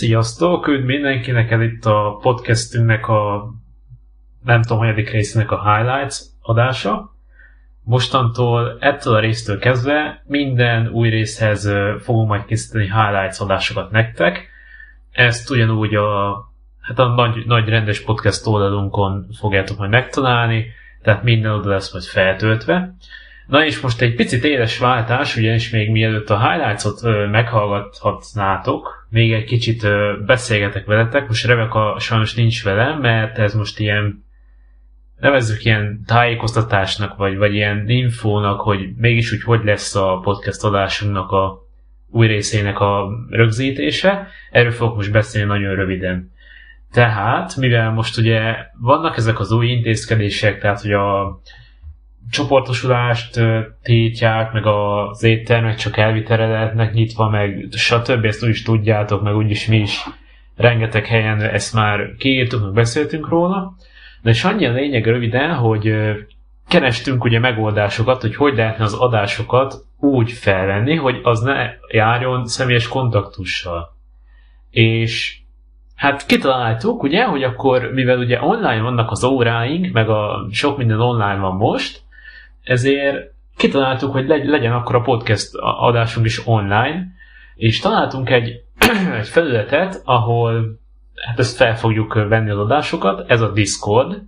Sziasztok! Üdv mindenkinek, ez itt a podcastünknek a nem tudom, hanyadik részének a highlights adása. Mostantól ettől a résztől kezdve minden új részhez fogunk majd készíteni highlights adásokat nektek. Ezt ugyanúgy a, hát a nagy, nagy rendes podcast oldalunkon fogjátok majd megtalálni, tehát minden oda lesz majd feltöltve. Na és most egy picit éles váltás, ugyanis még mielőtt a highlights-ot meghallgathatnátok, még egy kicsit beszélgetek veletek. Most Rebecca sajnos nincs velem, mert ez most ilyen nevezzük ilyen tájékoztatásnak, vagy, vagy ilyen infónak, hogy mégis úgy hogy lesz a podcast adásunknak a új részének a rögzítése. Erről fogok most beszélni nagyon röviden. Tehát, mivel most ugye vannak ezek az új intézkedések, tehát hogy a csoportosulást tiltják, meg az éttermek csak elvitelre lehetnek nyitva, meg stb. Ezt úgy is tudjátok, meg úgyis mi is rengeteg helyen ezt már kiírtuk, meg beszéltünk róla. De és annyi a lényeg röviden, hogy kerestünk ugye megoldásokat, hogy hogy lehetne az adásokat úgy felvenni, hogy az ne járjon személyes kontaktussal. És hát kitaláltuk, ugye, hogy akkor, mivel ugye online vannak az óráink, meg a sok minden online van most, ezért kitaláltuk, hogy legyen akkor a podcast adásunk is online, és találtunk egy, egy felületet, ahol hát ezt fel fogjuk venni az adásokat, ez a Discord.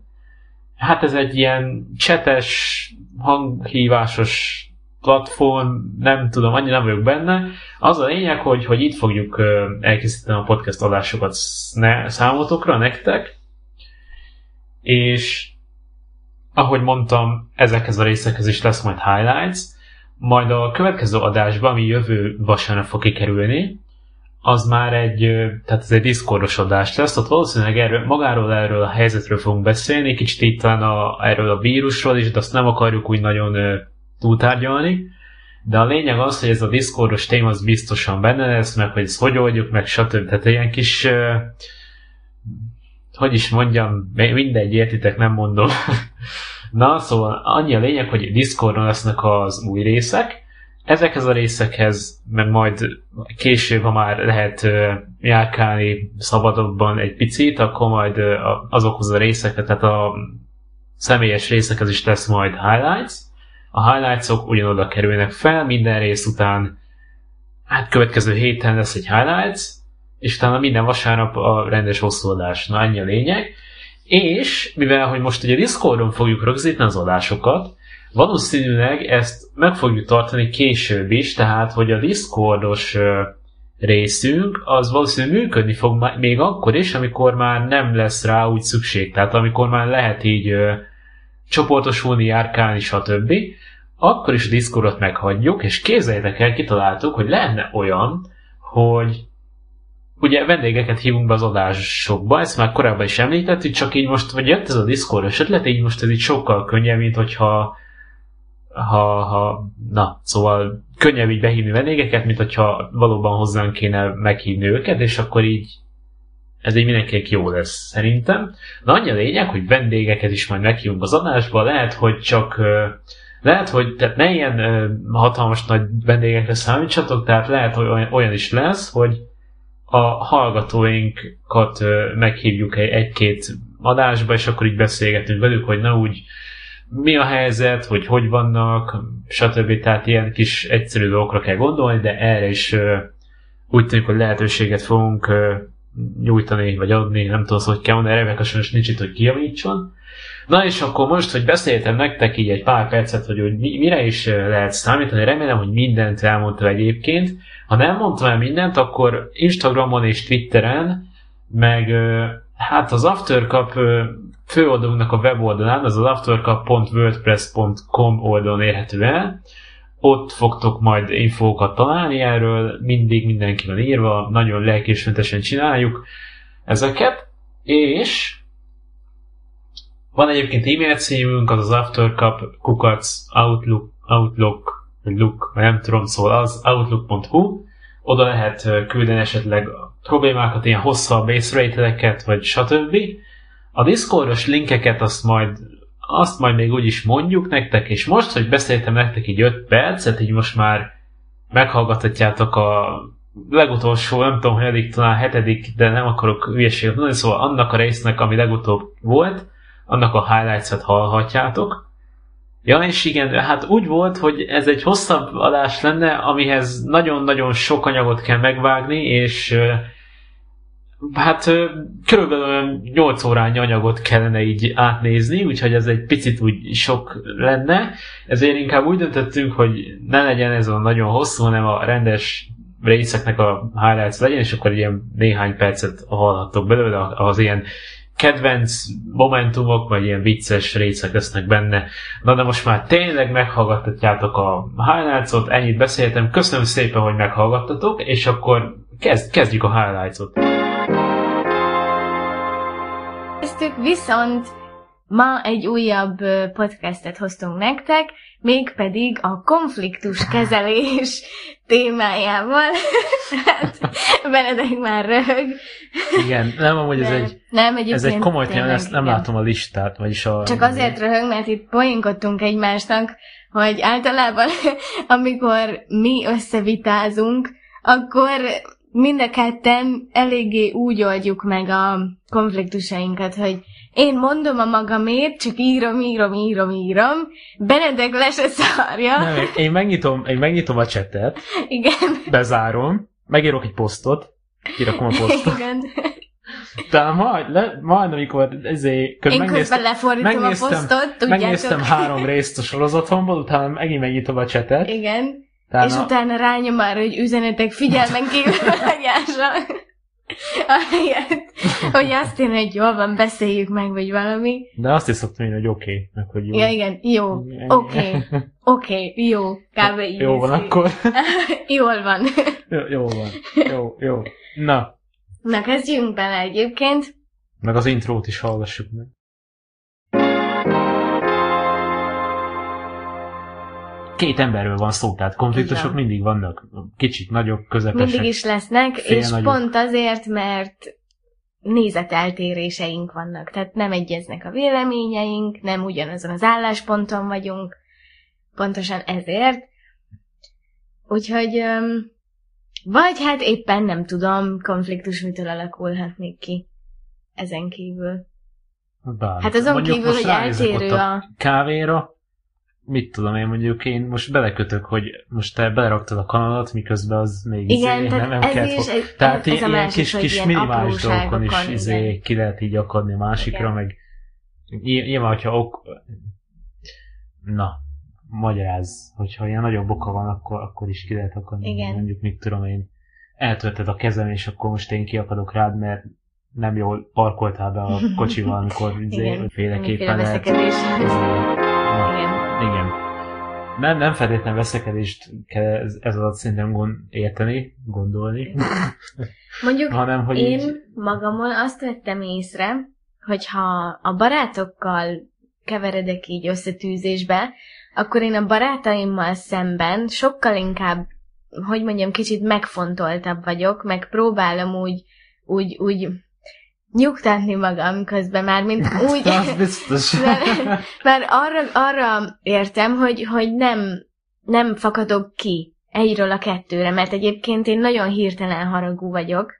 Hát ez egy ilyen csetes, hanghívásos platform, nem tudom, annyira nem vagyok benne. Az a lényeg, hogy, hogy itt fogjuk elkészíteni a podcast adásokat számotokra, nektek, és ahogy mondtam, ezekhez a részekhez is lesz majd highlights, majd a következő adásban, ami jövő vasárnap fog kikerülni, az már egy, tehát ez egy diszkordos adás lesz, ott valószínűleg erről, magáról erről a helyzetről fogunk beszélni, kicsit itt talán a, erről a vírusról is, de azt nem akarjuk úgy nagyon uh, túltárgyalni, de a lényeg az, hogy ez a diszkordos téma az biztosan benne lesz, meg hogy ezt hogy oldjuk, meg stb. Tehát ilyen kis, uh, hogy is mondjam, mindegy, értitek, nem mondom. Na, szóval annyi a lényeg, hogy Discordon lesznek az új részek, ezekhez a részekhez, meg majd később, ha már lehet járkálni szabadabban egy picit, akkor majd azokhoz a részeket, tehát a személyes részekhez is lesz majd highlights. A highlights-ok ugyanoda kerülnek fel, minden rész után, hát következő héten lesz egy highlights, és utána minden vasárnap a rendes hosszúadás. Na, ennyi a lényeg. És, mivel hogy most ugye Discordon fogjuk rögzíteni az adásokat, valószínűleg ezt meg fogjuk tartani később is, tehát hogy a Discordos részünk, az valószínűleg működni fog még akkor is, amikor már nem lesz rá úgy szükség, tehát amikor már lehet így ö, csoportosulni, járkálni, stb. Akkor is a Discordot meghagyjuk, és képzeljétek el, kitaláltuk, hogy lenne olyan, hogy ugye vendégeket hívunk be az adásokba, ezt már korábban is említettük, csak így most, vagy jött ez a Discord ötlet, így most ez így sokkal könnyebb, mint hogyha ha, ha, na, szóval könnyebb így behívni vendégeket, mint hogyha valóban hozzánk kéne meghívni őket, és akkor így ez így mindenkinek jó lesz, szerintem. Na, annyi a lényeg, hogy vendégeket is majd meghívunk az adásba, lehet, hogy csak lehet, hogy tehát ne ilyen hatalmas nagy vendégekre számítsatok, tehát lehet, hogy olyan, is lesz, hogy a hallgatóinkat meghívjuk egy-két adásba, és akkor így beszélgetünk velük, hogy na úgy mi a helyzet, hogy hogy vannak, stb. Tehát ilyen kis egyszerű dolgokra kell gondolni, de erre is úgy tűnik, hogy lehetőséget fogunk nyújtani, vagy adni, nem tudom, hogy kell mondani, Rebecca sajnos nincs itt, hogy kijavítson. Na és akkor most, hogy beszéltem nektek így egy pár percet, hogy, hogy mire is lehet számítani, remélem, hogy mindent elmondtam egyébként. Ha nem mondtam el mindent, akkor Instagramon és Twitteren, meg hát az Aftercup főoldalunknak a weboldalán, az az aftercup.wordpress.com oldalon érhető el. Ott fogtok majd infókat találni erről, mindig mindenki van írva, nagyon lelkismertesen csináljuk ezeket, és van egyébként e-mail címünk, az az aftercup kukac outlook, outlook, look, nem tudom, szóval az outlook.hu, oda lehet küldeni esetleg problémákat, ilyen hosszabb észrevételeket, vagy stb. A Discordos linkeket azt majd, azt majd még úgy is mondjuk nektek, és most, hogy beszéltem nektek így 5 percet, így most már meghallgathatjátok a legutolsó, nem tudom, hanyadik, talán hetedik, de nem akarok hülyeséget mondani, szóval annak a résznek, ami legutóbb volt, annak a highlights-et hallhatjátok. Ja, és igen, hát úgy volt, hogy ez egy hosszabb adás lenne, amihez nagyon-nagyon sok anyagot kell megvágni, és hát körülbelül 8 órányi anyagot kellene így átnézni, úgyhogy ez egy picit úgy sok lenne. Ezért inkább úgy döntöttünk, hogy ne legyen ez a nagyon hosszú, hanem a rendes részeknek a highlights legyen, és akkor ilyen néhány percet hallhattok belőle, az ilyen kedvenc momentumok, vagy ilyen vicces részek lesznek benne. Na de most már tényleg meghallgattatjátok a highlights-ot, ennyit beszéltem. Köszönöm szépen, hogy meghallgattatok, és akkor kezd, kezdjük a highlights-ot. Viszont ma egy újabb podcastet hoztunk nektek, mégpedig a konfliktus kezelés témájával. hát Benedek már röhög. Igen, nem amúgy ez egy, nem, ez egy komoly téma, ezt nem igen. látom a listát, vagyis a... Csak azért röhög, mert itt poénkodtunk egymásnak, hogy általában, amikor mi összevitázunk, akkor mind a ketten eléggé úgy oldjuk meg a konfliktusainkat, hogy én mondom a magamét, csak írom, írom, írom, írom. Benedek le se szarja. Nem, én megnyitom, én megnyitom a csetet. Igen. Bezárom. Megírok egy posztot. Kirakom a posztot. Igen. Tehát majd, le, majd amikor ezért... Én közben lefordítom megnéztem, a posztot, tudjátok. Megnéztem három részt a sorozatomból, utána megint megnyitom a csetet. Igen. Utána... És utána rányom már, hogy üzenetek figyelmen kívül Ahelyett, hogy azt én, hogy jól van, beszéljük meg, vagy valami. De azt is szoktam én, hogy oké, okay, meg hogy jó. Ja, igen, jó, oké, okay, oké, okay, jó, kb. így. Jó van akkor. Jól van. jó, jó van, jó, jó. Na. Na, kezdjünk bele egyébként. Meg az intrót is hallgassuk meg. Két emberről van szó, tehát konfliktusok Igen. mindig vannak. Kicsit nagyok, közepesek. Mindig is lesznek, és nagyok. pont azért, mert nézeteltéréseink vannak. Tehát nem egyeznek a véleményeink, nem ugyanazon az állásponton vagyunk, pontosan ezért. Úgyhogy, vagy hát éppen nem tudom, konfliktus mitől alakulhat még ki ezen kívül. Bár. Hát azon kívül, hogy eltérő a... a... Kávéra, mit tudom én, mondjuk én most belekötök, hogy most te beleraktad a kanalat, miközben az még Igen, izé, nem, nem ez is, ez, Tehát ez ilyen másik, kis, kis ilyen minimális dolgokon is izé, ki lehet így akadni másikra, Igen. meg nyilván, hogyha ok... Na, magyaráz, hogyha ilyen nagyobb oka van, akkor, akkor is ki lehet akadni. Igen. Mondjuk, mit tudom én, eltölted a kezem, és akkor most én kiakadok rád, mert nem jól parkoltál be a kocsival, amikor izé, féleképpen lehet. Igen. Igen. Nem, nem feltétlenül veszekedést kell ez, alatt szerintem gond, érteni, gondolni. Mondjuk hanem, hogy én így... magamon azt vettem észre, hogyha a barátokkal keveredek így összetűzésbe, akkor én a barátaimmal szemben sokkal inkább, hogy mondjam, kicsit megfontoltabb vagyok, meg próbálom úgy, úgy, úgy nyugtatni magam közben már, mint úgy... Az biztos. mert, mert arra, arra értem, hogy, hogy nem, nem fakadok ki egyről a kettőre, mert egyébként én nagyon hirtelen haragú vagyok,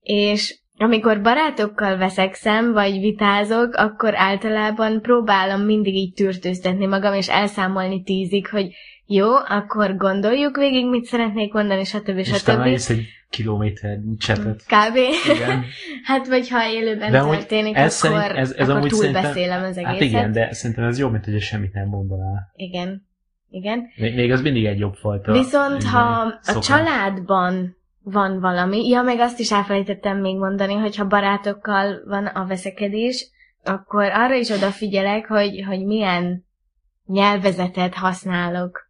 és amikor barátokkal veszekszem, vagy vitázok, akkor általában próbálom mindig így tűrtőztetni magam, és elszámolni tízig, hogy jó, akkor gondoljuk végig, mit szeretnék mondani, stb. stb. És egy kilométer csetet. Kb. Igen. hát, vagy ha élőben de történik, ez akkor, szerint, ez, ez akkor túlbeszélem az egészet. Hát igen, de szerintem ez jobb, mint hogy semmit nem mondaná. Igen. Igen. Még, még az mindig egy jobb fajta. Viszont, ha szokás. a családban van valami, ja, meg azt is elfelejtettem még mondani, hogy ha barátokkal van a veszekedés, akkor arra is odafigyelek, hogy, hogy milyen nyelvezetet használok.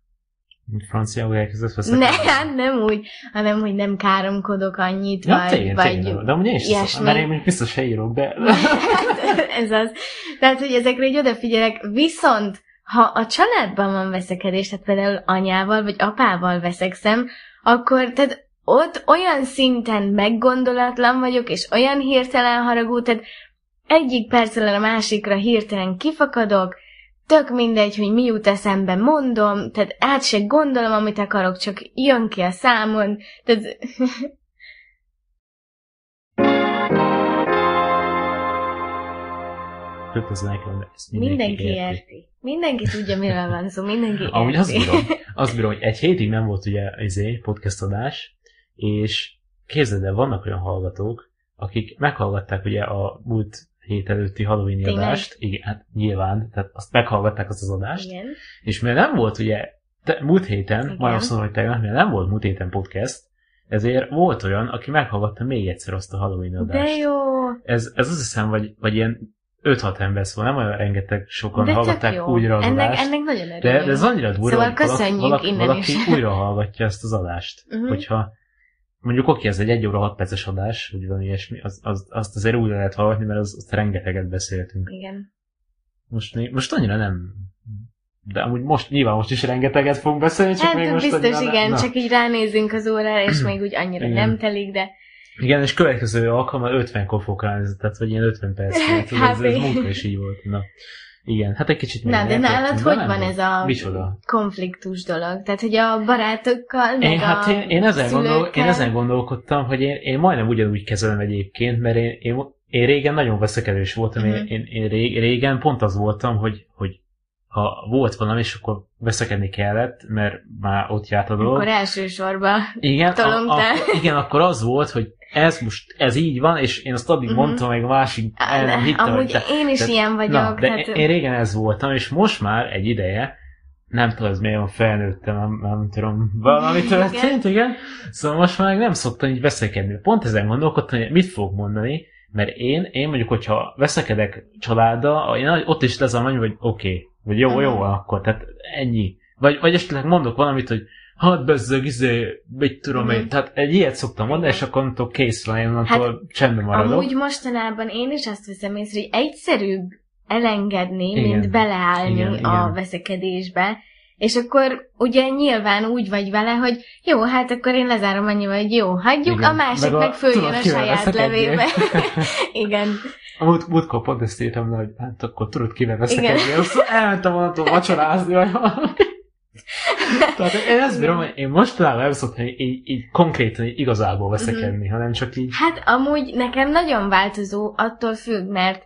Franciául elkezdett veszekedni? Ne, hát nem úgy, hanem hogy nem káromkodok annyit, ja, vagy, tényleg, vagy tényleg. De amúgy én is ilyesmi. mert én biztos se írok, de... ez az. Tehát, hogy ezekre így odafigyelek, viszont ha a családban van veszekedés, tehát például anyával vagy apával veszekszem, akkor tehát ott olyan szinten meggondolatlan vagyok, és olyan hirtelen haragú, tehát egyik percről a másikra hirtelen kifakadok, tök mindegy, hogy mi jut eszembe, mondom, tehát át se gondolom, amit akarok, csak jön ki a számon, tehát kötöznek, de ezt mindenki, mindenki, mindenki érti. Mindenki tudja, miről van szó, mindenki érti. Amúgy azt bírom, azt bírom, hogy egy hétig nem volt ugye izé, podcast adás, és képzeld el, vannak olyan hallgatók, akik meghallgatták ugye a múlt hét előtti Halloween Tényleg? adást, igen, hát nyilván, tehát azt meghallgatták azt az adást, Igen. és mivel nem volt ugye te, múlt héten, Igen. majd azt mondom, hogy tegnap, mivel nem volt múlt héten podcast, ezért volt olyan, aki meghallgatta még egyszer azt a Halloween adást. De jó. Ez, ez azt hiszem, vagy, vagy ilyen 5-6 ember szól, nem olyan rengeteg sokan De hallgatták újra az ennek, adást. ennek nagyon örülünk. De, de ez annyira durva, Szóval hogy valaki, valaki, innen valaki is. újra hallgatja ezt az adást. Mhm. Hogyha mondjuk oké, ez egy 1 óra 6 perces adás, vagy valami ilyesmi, az, az, azt azért újra lehet hallgatni, mert az, azt rengeteget beszéltünk. Igen. Most, még- most annyira nem... De amúgy most, nyilván most is rengeteget fogunk beszélni, csak még Hát most biztos annyira igen, nem. csak így ránézünk az órára, és még úgy annyira Igen. nem telik, de Igen, és következő alkalommal 50-kor fog tehát vagy ilyen 50 perc. Tehát ez, ez, munka is így volt. Na. Igen, hát egy kicsit még Na, de nálad hogy van ez a Micsoda? konfliktus dolog? Tehát, hogy a barátokkal, meg Én, hát a én, én, ezen gondol, én ezen gondolkodtam, hogy én, én majdnem ugyanúgy kezelem egyébként, mert én, én, én régen nagyon veszekedős voltam, Mhm. én, én, én ré- régen pont az voltam, hogy, hogy ha volt valami, és akkor veszekedni kellett, mert már ott járt a dolog. Akkor elsősorban. Igen, a, akkor, igen, akkor az volt, hogy ez most, ez így van, és én azt addig Mhm. mondtam, meg a másik el nem hitte, Amúgy hogy te, én is tehát- ilyen vagyok. Na, de hát, én, én régen ez voltam, és most már egy ideje, nem tudom, ez miért van felnőttem, nem, nem tudom, valami történt, igen. Szóval most már nem szoktam így veszekedni. Pont ezen gondolkodtam, hogy mit fogok mondani, mert én, én mondjuk, hogyha veszekedek családdal, én ott is lesz a mondjuk, hogy oké, okay, vagy jó, jó Mhm. akkor, tehát ennyi. Vagy, vagy esetleg mondok valamit, hogy hát bezzeg, izé, mit tudom én, Mhm. tehát egy ilyet szoktam mondani, és akkor onnantól kész van, én onnantól hát, csendben maradok. Amúgy mostanában én is azt veszem észre, hogy egyszerűbb elengedni, Igen. mint beleállni Igen, a igen. veszekedésbe. És akkor ugye nyilván úgy vagy vele, hogy jó, hát akkor én lezárom annyival, hogy jó, hagyjuk, Igen. a másik Meg a- meg, följön a saját levébe. Igen. A múlt, múltkor pont ezt írtam le, hogy hát akkor tudod kivel veszekedni. Azt elmentem onnantól vacsorázni, vagy valami. Tehát ezt bírom, hogy én mostanában nem szoktam így, így, konkrétan így igazából veszekedni, hanem csak így... Hát amúgy nekem nagyon változó, attól függ, mert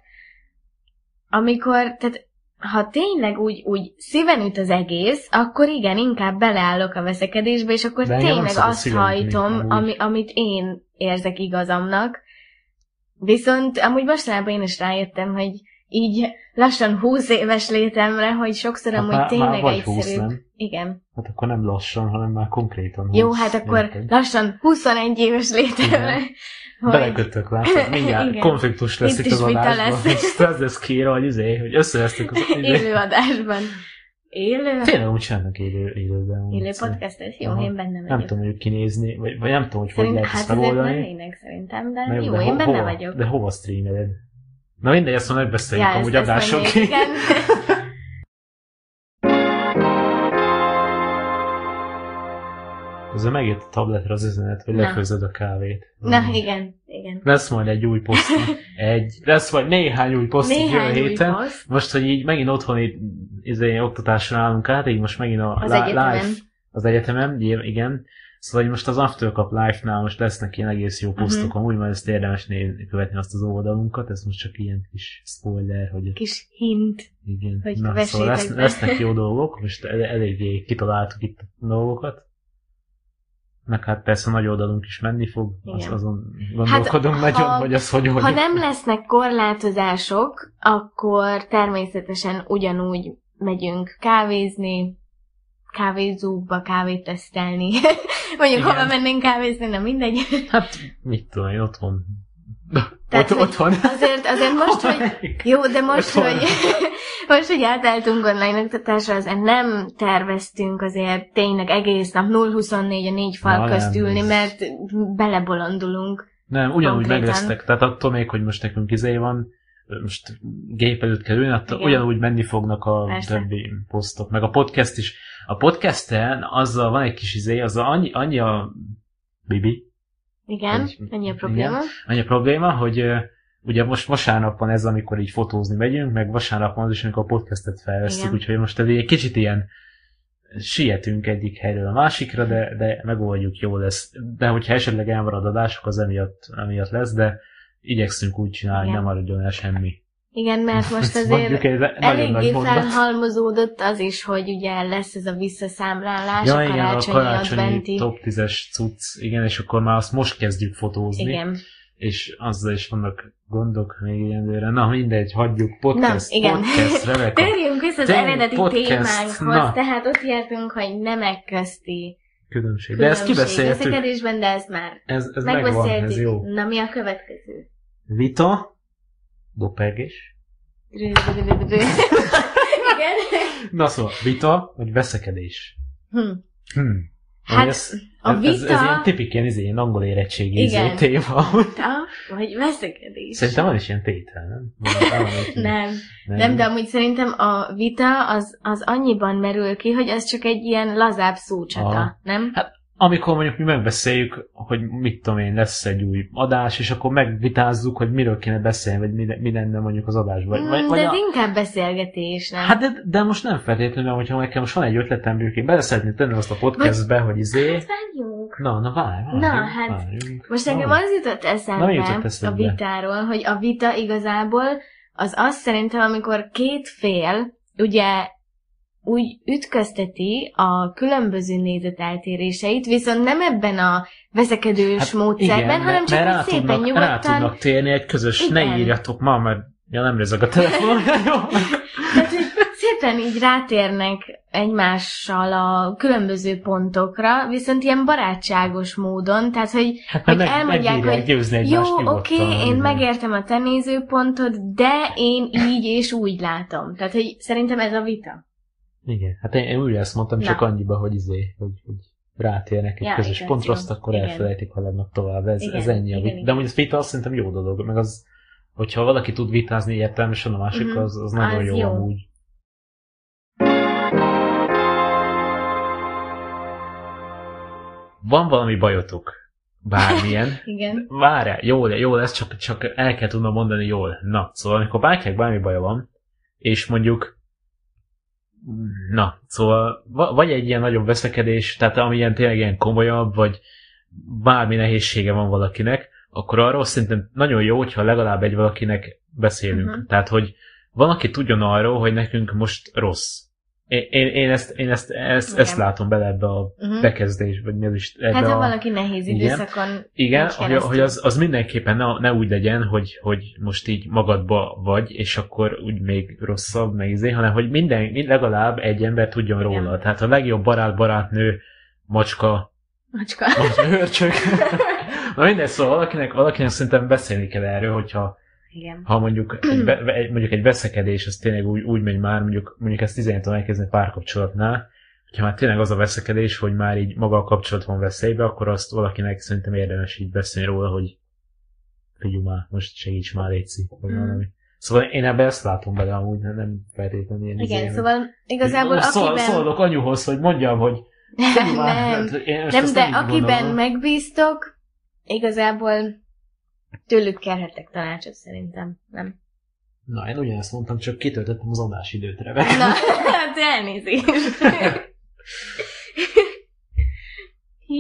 amikor, tehát ha tényleg úgy, úgy szíven üt az egész, akkor igen, inkább beleállok a veszekedésbe, és akkor De tényleg azt hajtom, amúgy. ami, amit én érzek igazamnak. Viszont amúgy mostanában én is rájöttem, hogy így lassan 20 éves létemre, hogy sokszor Hát amúgy már, tényleg már vagy 20, egyszerűbb. nem? Igen. Hát akkor nem lassan, hanem már konkrétan 20. Jó, hát akkor érted? lassan 21 éves létemre, hogy Belekötök, látod? Mindjárt Igen. konfliktus lesz Itt itt, az adásban. lesz. Ez lesz kiírva, hogy izé, hogy összevesztük az izé. élő adásban. Élő? Tényleg úgy csinálnak élő, élőben. Élő podcastet? Jó, Aha. én benne vagyok. Nem tudom, hogy kinézni, vagy, vagy nem tudom, hogy hogy Szerint, lehet hát ezt megoldani. lennének szerintem, de Na jó, de én ho- benne hova, vagyok. De hova streameled? Na mindegy, ezt már megbeszéljük Ja, amúgy igen. Ezzel megjött a tabletre az üzenet, hogy lefőzöd a kávét. Na, igen, igen. Lesz majd egy új poszt. Egy. Lesz majd néhány új poszt jövő Néhány új héten. poszt. Most, hogy így megint otthoni izé, oktatásra állunk át, így most megint a Az li- egyetemen. live az egyetemen, igen. Szóval most az Aftercup Live-nál most lesznek ilyen egész jó posztok, Mhm. amúgy majd ezt érdemes nézni, követni azt az oldalunkat, ez most csak ilyen kis spoiler, hogy Kis hint. igen. Hogy Na, szóval lesz, lesznek jó dolgok, most el- eléggé kitaláltuk itt a dolgokat. Meg hát persze nagy oldalunk is menni fog, az, azon gondolkodunk Hát, nagyon, ha- hogy az hogy Ha nem lesznek korlátozások, akkor természetesen ugyanúgy megyünk kávézni, kávézókba kávét tesztelni. Mondjuk, Igen. hova mennénk kávézni, nem mindegy. Hát, mit tudom én, otthon. Tehát, Ott, otthon. Azért, azért most, hogy Jó, de most, Otthon. hogy, most, hogy átálltunk online oktatásra, azért nem terveztünk azért tényleg egész nap 0-24 a négy fal Na, közt ülni, ez- mert belebolondulunk. Nem, ugyanúgy Konkrétan. meg lesztek. Tehát attól még, hogy most nekünk izé van, most gép előtt kell ülni, attól Igen. ugyanúgy menni fognak a Persze. többi posztok. Meg a podcast is. A podcasten azzal van egy kis izé, azzal annyi, annyi a Bibi, Igen, Hogy- ennyi a igen. probléma. annyi a probléma, hogy ugye most vasárnap van ez, amikor így fotózni megyünk, meg vasárnap van az is, amikor a podcastet felveszünk, Igen. úgyhogy most egy kicsit ilyen sietünk egyik helyről a másikra, de, de megoldjuk, jó lesz. De hogyha esetleg elmarad adások, az emiatt, emiatt lesz, de igyekszünk úgy csinálni, Igen. nem maradjon el semmi. Igen, mert most azért nagyon eléggé felhalmozódott az is, hogy ugye lesz ez a visszaszámlálás, Ja, a igen, a karácsonyi, adventi. top 10-es cucc, igen, és akkor már azt most kezdjük fotózni, Igen. és azzal is vannak gondok még ilyenre. Na mindegy, hagyjuk, podcast, Na, igen. podcast, Rebecca. Térjünk vissza az eredeti podcast, témánkhoz, na. tehát ott jártunk, hogy nemek közti Különbség. De ezt kibeszéltük. veszekedésben, de ezt már Ez, ez megvan, ez jó. Na mi a következő? Vita, dopergés. Igen. Na szóval, vita, vagy veszekedés. Hm. Hm. Hát, ez, a ez, ez, ez vita- ilyen tipik ilyen, izé, ilyen angol érettségi izé, Igen. téma. Vita, vagy veszekedés? Szerintem van is ilyen tétel, nem? Valami- Nem. Nem, de amúgy szerintem a vita az, az annyiban merül ki, hogy ez csak egy ilyen lazább szócsata, Aha. nem? Amikor mondjuk mi megbeszéljük, hogy mit tudom én, lesz egy új adás, és akkor megvitázzuk, hogy miről kéne beszélni, vagy mi, mi lenne mondjuk az adásban. Vagy, vagy, Mm, vagy de a, ez inkább beszélgetés, nem? Hát de, de, most nem feltétlenül, hogyha nekem most van egy ötletem, mondjuk én bele szeretném tenni azt a podcastbe, hogy izé... Hát várjunk. Na, na várj, várj, Na, hát, várjunk. Most nekem Várj. az jutott Na, mi eszembe jutott a vitáról, hogy a vita igazából az azt szerintem, amikor két fél ugye úgy ütközteti a különböző nézeteltéréseit, viszont nem ebben a veszekedős hát, módszerben, igen, hanem csak mert rá szépen tudnak, rá nyugodtan. tudnak térni egy közös, Igen. ne írjatok ma, mert ja, nem rezeg a telefon. Tehát, hogy szépen így rátérnek egymással a különböző pontokra, viszont ilyen barátságos módon, tehát, hogy hát hogy meg, elmondják, hogy jó, oké, nyugodtan, én megértem a te nézőpontod, de én így és úgy látom. Tehát, hogy szerintem ez a vita. Igen, hát én, én úgy ezt mondtam, Na. csak annyiba, hogy izé, hogy, hogy rátérnek egy Ja, közös igaz, pontra, azt akkor Igen. elfelejtik, haladnak tovább. Ez, Igen, ez ennyi. a igen, vita. igen. De amúgy a vita azt szerintem jó dolog, meg az, hogyha valaki tud vitázni értelmesen a másikkal, Mhm. az, az nagyon Az jó, jó. amúgy. Van valami bajotok? Bármilyen? Igen. Várjál, jó, jó lesz, csak, csak el kell tudnom mondani jól. Na, szóval amikor bárkinek bármi baja van, és mondjuk na, szóval va- vagy egy ilyen nagyobb veszekedés, tehát ami ilyen tényleg ilyen komolyabb, vagy bármi nehézsége van valakinek, akkor arról szerintem nagyon jó, hogyha legalább egy valakinek beszélünk. Mhm. Tehát, hogy van, aki tudjon arról, hogy nekünk most rossz. Én, én, én, ezt, én ezt, ezt, Igen. ezt látom bele ebbe a Uh-huh. bekezdés, vagy mi is ebbe Hát ha a... valaki nehéz időszakon Igen, hogy, hogy az, az mindenképpen ne, ne úgy legyen, hogy, hogy most így magadba vagy, és akkor úgy még rosszabb, meg izé, hanem hogy minden, legalább egy ember tudjon róla. Igen. Tehát a legjobb barát, barátnő, macska, Macska. vagy hörcsök. Na minden, szóval valakinek, valakinek szerintem beszélni kell erről, hogyha Igen. ha mondjuk egy, egy, mondjuk egy veszekedés, az tényleg úgy, úgy megy már, mondjuk, mondjuk ezt 17 től elkezdeni párkapcsolatnál, hogyha már tényleg az a veszekedés, hogy már így maga a kapcsolat van veszélybe, akkor azt valakinek szerintem érdemes így beszélni róla, hogy figyelj már, most segíts már, Léci, vagy Mm. valami. Szóval én ebbe ezt látom bele amúgy, nem, nem feltétlenül ilyen Igen, izé, szóval igazából hogy- Szól, akiben... Szólok anyuhoz, hogy mondjam, hogy figyelj már, nem, hát nem, de így akiben gondolom. megbíztok, igazából tőlük kérhetek tanácsot szerintem, nem? Na, én ugyanezt mondtam, csak kitöltöttem az adásidőt, Rebek. Na, hát elnézést.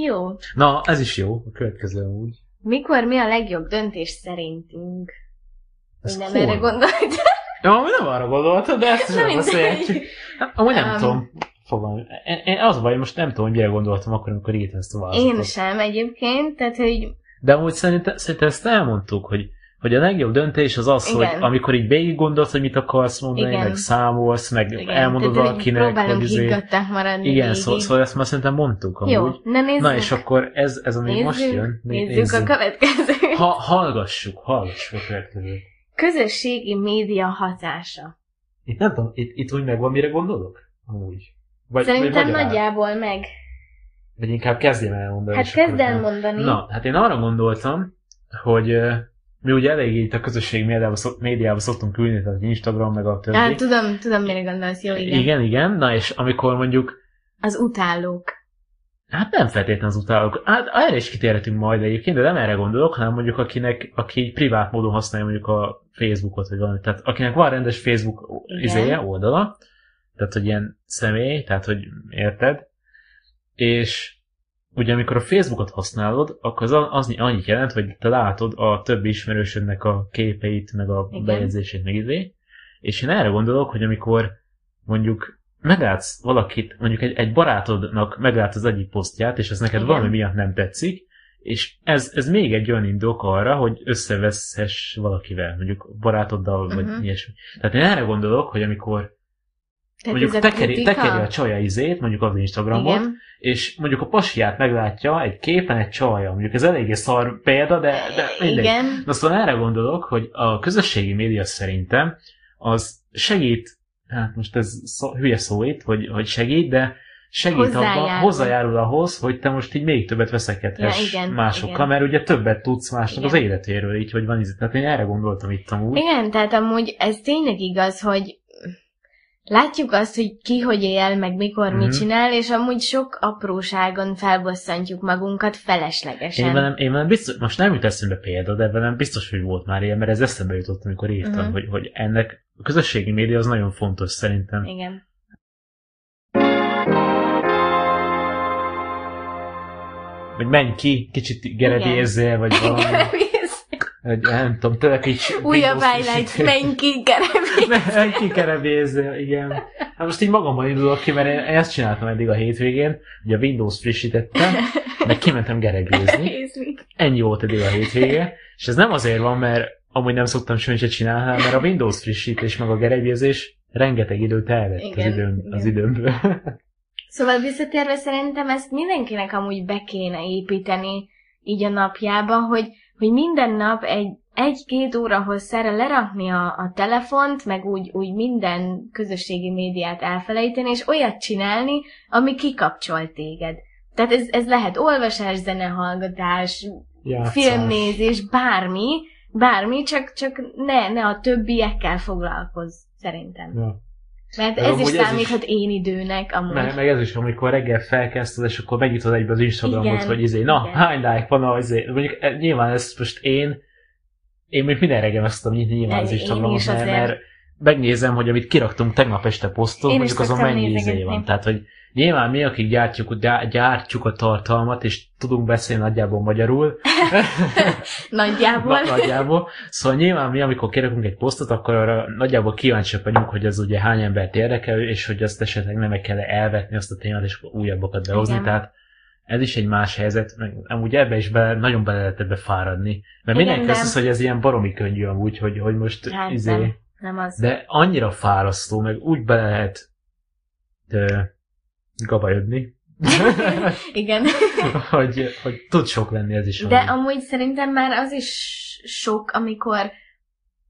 Jó. Na, ez is jó, a következő úgy. Mikor mi a legjobb döntés szerintünk? Ez nem hol erre gondoltam. Ja, amúgy nem arra gondoltad, de ezt mindegy. beszélhetjük. Hát, Amúgy nem Um, tudom. Fogalmam. Én, én az a baj, most nem tudom, hogy mire gondoltam akkor, amikor írtam ezt a válaszatot. Én sem egyébként, tehát hogy De amúgy szerintem, szerintem ezt elmondtuk, hogy, hogy a legjobb döntés az az, Igen. hogy amikor így végig gondolsz, hogy mit akarsz mondani, Igen. meg számolsz, meg igen, elmondod tehát, valakinek, próbálunk hogy izé... maradni Igen, végig. szó, szóval ezt már szerintem mondtuk amúgy. Jó, na nézzük. Na és akkor ez, ez ami nézzük, most jön. Né- nézzük, a következő. Ha, hallgassuk, hallgassuk a következőt. Közösségi média hatása. Itt nem tudom, itt, itt úgy megvan, mire gondolok? Amúgy. Vagy, Szerintem vagy magyarán. nagyjából meg. Vagy inkább kezdjem elmondani. Hát kezd el utána- mondani. Na, hát én arra gondoltam, hogy mi ugye elég itt a közösség médiában, szok, médiában szoktunk ülni, tehát Instagram, meg a többi. Hát, tudom, tudom, mire gondolsz, jó, igen. igen, igen. Na és amikor mondjuk, Az utálók. Hát nem feltétlenül az utálók. Hát erre is kitérhetünk majd egyébként, de nem erre gondolok, hanem mondjuk akinek, aki privát módon használja mondjuk a Facebookot, vagy valami. Tehát akinek van rendes Facebook izéje, oldala, tehát hogy ilyen személy, tehát hogy érted, és ugye amikor a Facebookot használod, akkor az, az annyit jelent, hogy te látod a többi ismerősödnek a képeit, meg a Igen. bejegyzését, meg izé, és én erre gondolok, hogy amikor mondjuk meglátsz valakit, mondjuk egy, egy barátodnak meglátsz az egyik posztját, és ez neked Igen. valami miatt nem tetszik, és ez, ez még egy olyan indok arra, hogy összeveszhess valakivel, mondjuk barátoddal, uh-huh. vagy mhm. ilyesmi. Tehát én erre gondolok, hogy amikor tehát mondjuk tekeri, tekeri a csaja izét, mondjuk az Instagramot, Igen. és mondjuk a pasiát meglátja egy képen egy csaja. Mondjuk ez eléggé szar példa, de, de mindegy. Igen. De aztán erre gondolok, hogy a közösségi média szerintem az segít hát most ez szó, hülye szó itt, hogy, hogy segít, de segít hozzájárul. abban, hozzájárul ahhoz, hogy te most így még többet veszekedhess ja, igen, másokkal, igen. mert ugye többet tudsz másnak igen. az életéről, így, hogy van izé. Tehát én erre gondoltam itt amúgy. Igen, tehát amúgy ez tényleg igaz, hogy látjuk azt, hogy ki hogy él, meg mikor mm-hmm. mit mhm. csinál, és amúgy sok apróságon felbosszantjuk magunkat feleslegesen. Én velem, én velem biztos, most nem jut eszembe példa, de velem biztos, hogy volt már ilyen, mert ez eszembe jutott, amikor írtam, mm-hmm. hogy, hogy ennek a közösségi média az nagyon fontos szerintem. Igen. Vagy menj ki, kicsit gerebézzél, vagy valami. Egy, nem tudom, tényleg így... Újabb highlight, menj ki, kerebézzél. menj ki, kerebézzél, igen. Hát most így magamban indulok ki, mert én ezt csináltam eddig a hétvégén, hogy a Windows frissítettem, meg kimentem gerebézni. Ennyi volt eddig a hétvége, és ez nem azért van, mert amúgy nem szoktam semmit csinálni, mert a Windows frissítés meg a gerebézés rengeteg időt elvett igen, az, időm, igen. az időmből. Szóval visszatérve szerintem ezt mindenkinek amúgy be kéne építeni így a napjába, hogy, hogy minden nap egy egy-két óra hosszára lerakni a, a telefont, meg úgy, úgy minden közösségi médiát elfelejteni, és olyat csinálni, ami kikapcsol téged. Tehát ez, ez lehet olvasás, zenehallgatás, Játszás. filmnézés, bármi, bármi, csak, csak ne, ne a többiekkel foglalkozz, szerintem. Ja. Mert ez is számíthat is, én időnek amúgy. Meg, meg ez is, amikor reggel felkezdted, és akkor megnyitod egybe az Instagramot, igen, hogy izé, na, igen. hány like van az izé. Mondjuk eh, nyilván ezt most én, én még minden reggel meg szoktam nyitni nyilván az Instagramot, mert, mert megnézem, hogy amit kiraktunk tegnap este posztot, mondjuk azon mennyi izé van. Tehát, hogy Nyilván mi, akik gyártjuk, gyártjuk a tartalmat, és tudunk beszélni nagyjából magyarul. nagyjából. Na, nagyjából. Szóval nyilván mi, amikor kérünk egy posztot, akkor arra nagyjából kíváncsiak vagyunk, hogy az ugye hány embert érdekel, és hogy azt esetleg nem kell elvetni azt a témát, és újabbakat behozni. Igen. Tehát ez is egy más helyzet, meg amúgy ebbe is be, nagyon bele lehet ebbe fáradni. Mert Igen, mindenki azt hogy ez ilyen baromi könnyű amúgy, hogy, hogy most hát izé, nem, nem az. De annyira fárasztó, meg úgy bele lehet de, gabajodni. Igen. hogy, hogy tud sok lenni ez is. De amúgy. amúgy szerintem már az is sok, amikor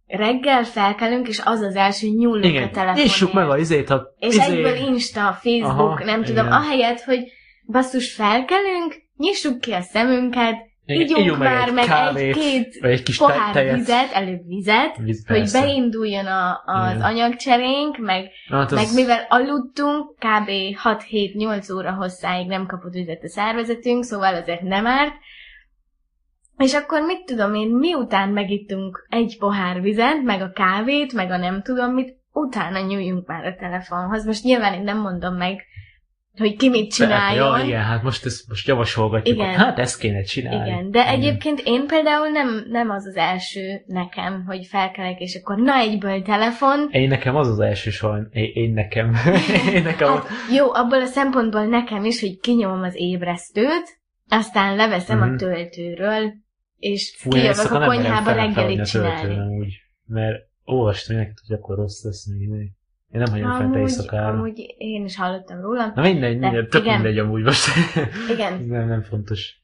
reggel felkelünk, és az az első, nyúlunk igen. a telefonért. Nyissuk meg a izét, a És izé... egyből Insta, Facebook, Aha, nem tudom, igen. ahelyett, hogy basszus felkelünk, nyissuk ki a szemünket, Ígyunk már meg egy-két egy kis pohár tejet. vizet, előbb vizet, Víz, hogy beinduljon a, az Igen. anyagcserénk, meg, hát az... meg mivel aludtunk, kb. 6-7-8 óra hosszáig nem kapott vizet a szervezetünk, szóval azért nem árt. És akkor mit tudom én, miután megittunk egy pohár vizet, meg a kávét, meg a nem tudom mit, utána nyúljunk már a telefonhoz. Most nyilván én nem mondom meg, hogy ki mit csináljon. Ja, igen, hát most, ezt, most javasolgatjuk, igen. hát ezt kéne csinálni. Igen, de igen. egyébként én például nem, nem az az első nekem, hogy felkelek, és akkor na egyből telefon. Én nekem az az első sajn, én, én nekem. én nekem hát, jó, abból a szempontból nekem is, hogy kinyomom az ébresztőt, aztán leveszem mm-hmm. a mhm. töltőről, és Fú, kijövök a konyhába reggelit csinálni. Úgy, mert olvastam neked, hogy akkor rossz lesz még. Én nem hagyom fent éjszakára. Amúgy én is hallottam róla. Na mindegy, mindegy tök igen. mindegy amúgy most. Igen. nem, nem fontos.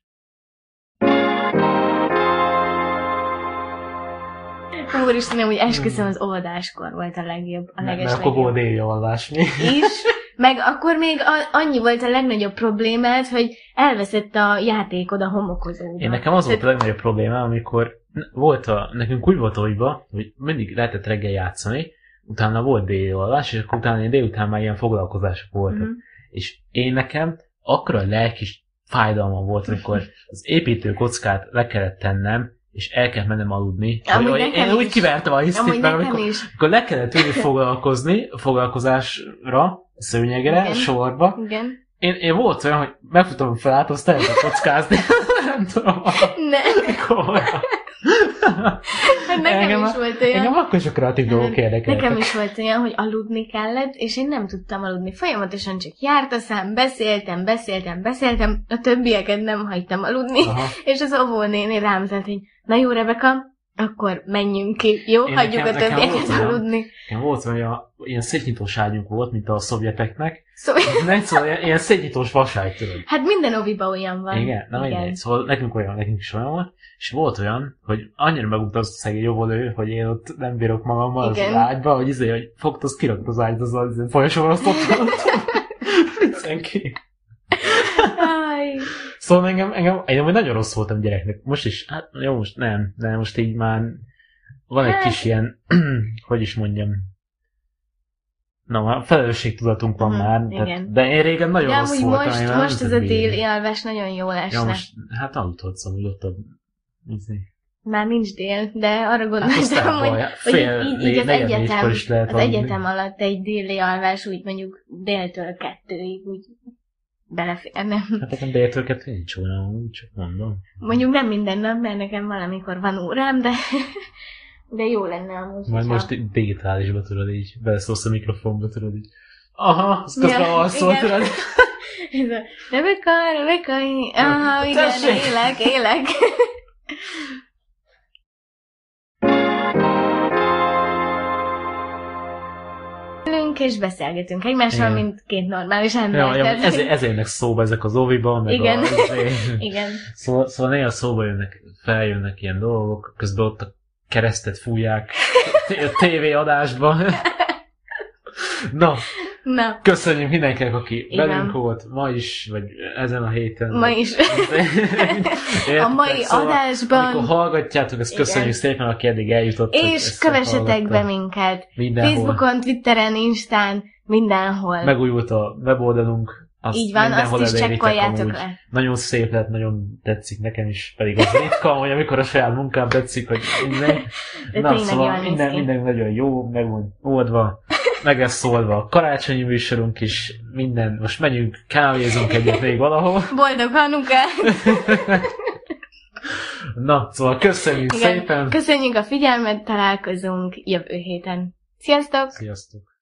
Úristen, amúgy esküszöm az oldáskor volt a legjobb, a leges Mert akkor volt déli oldás mi. Is, meg akkor még a, annyi volt a legnagyobb problémád, hogy elveszett a játékod a homokozóba. Én nekem az volt a legnagyobb probléma, amikor volt a, nekünk úgy volt olyba, hogy mindig lehetett reggel játszani, utána volt délolvás, és akkor utána délután már ilyen foglalkozások voltak. Mm-hmm. És én nekem akkor a lelkis fájdalma volt, amikor az építő kockát le kellett tennem, és el kellett mennem aludni. Amúgy Hogy- én úgy is. kivertem a hisztit, mert amikor, is. amikor le kellett ülni foglalkozni, foglalkozásra, szőnyegre, Igen. sorba, Igen. én, én volt olyan, hogy megfutom fel át, azt elkezdett kockázni. nem tudom, Ne, komolyan. hát nekem Engem- is volt olyan. Engem akkor is a kreatív dolgok érdekeltek. Nekem is volt olyan, hogy aludni kellett, és én nem tudtam aludni. Folyamatosan csak járt a szám, beszéltem, beszéltem, beszéltem, a többieket nem hagytam aludni, Aha. és az óvónéni rám tett, hogy na jó, Rebeka, akkor menjünk ki, jó? Én Hagyjuk nekem- a többieket aludni. Nekem volt olyan, a, ilyen szétnyitós ágyunk volt, mint a szovjeteknek. Szóval, Nem, szóval ilyen, ilyen szétnyitós vaságy, tudod. hát minden oviba olyan van. Igen, na mindegy. Szóval nekünk olyan, nekünk is olyan volt, és volt olyan, hogy annyira megugta az a szegény jóvolő, hogy én ott nem bírok magammal az Igen. ágyba, hogy izé, hogy fogta, az kirakta az ágyt, az az folyosóval azt ott Viccen ki. Aj, Szóval engem, engem, én amúgy nagyon rossz voltam gyereknek. Most is, hát jó, most nem, de most így már van egy Hát- kis ilyen, hogy is mondjam, na már felelősségtudatunk van Mhm, már, igen. tehát, de én régen nagyon de rossz amúgy voltam. most, most ez a déli alvás nagyon jó esne. Ja, most, hát aludhatsz amúgy ott a... izé. Már nincs dél, de arra Hát gondoltam, hogy, elbaj, hogy fél, így, így az egyetem, is lehet az egyetem alatt egy déli alvás úgy mondjuk déltől kettőig úgy beleférne. Hát nekem déltől kettő nincs úgy csak mondom. Mondjuk nem minden nap, mert nekem valamikor van órám, de, de jó lenne amúgy. Majd most így digitálisba tudod így, beleszólsz a mikrofonba tudod így. Aha, azt közben Ja, alszol, tudod. Ez a, Rebeka, Rebeka, aha, igen, élek, élek. Ülünk és beszélgetünk egymással, Igen. mint két normális ember. Ja, ja, ezért, ezért jönnek szóba ezek az oviba, meg Igen. a... Igen. Szóval, szóval néha szóba jönnek, feljönnek ilyen dolgok, közben ott a keresztet fújják a tévéadásban. Na, Na, köszönjük mindenkinek, aki Igen. velünk volt ma is, vagy ezen a héten. ma is. A mai Szóval, adásban. Amikor hallgatjátok, ezt Igen. köszönjük szépen, aki eddig eljutott. És kövessetek be minket. Mindenhol. Facebookon, Twitteren, Instán, mindenhol. Megújult a weboldalunk. Azt Így van, azt is csekkoljátok le. Nagyon szép lett, nagyon tetszik nekem is, pedig az ritka, hogy amikor a saját munkám tetszik, hogy minden. De Na, szóval minden, minden nagyon jó, meg van oldva, meg lesz szólva a karácsonyi műsorunk is, minden, most menjünk, kávézunk egyet még valahol. Boldog Hanukát! Na, szóval köszönjük Igen. szépen! Köszönjük a figyelmet, találkozunk jövő héten. Sziasztok! Sziasztok!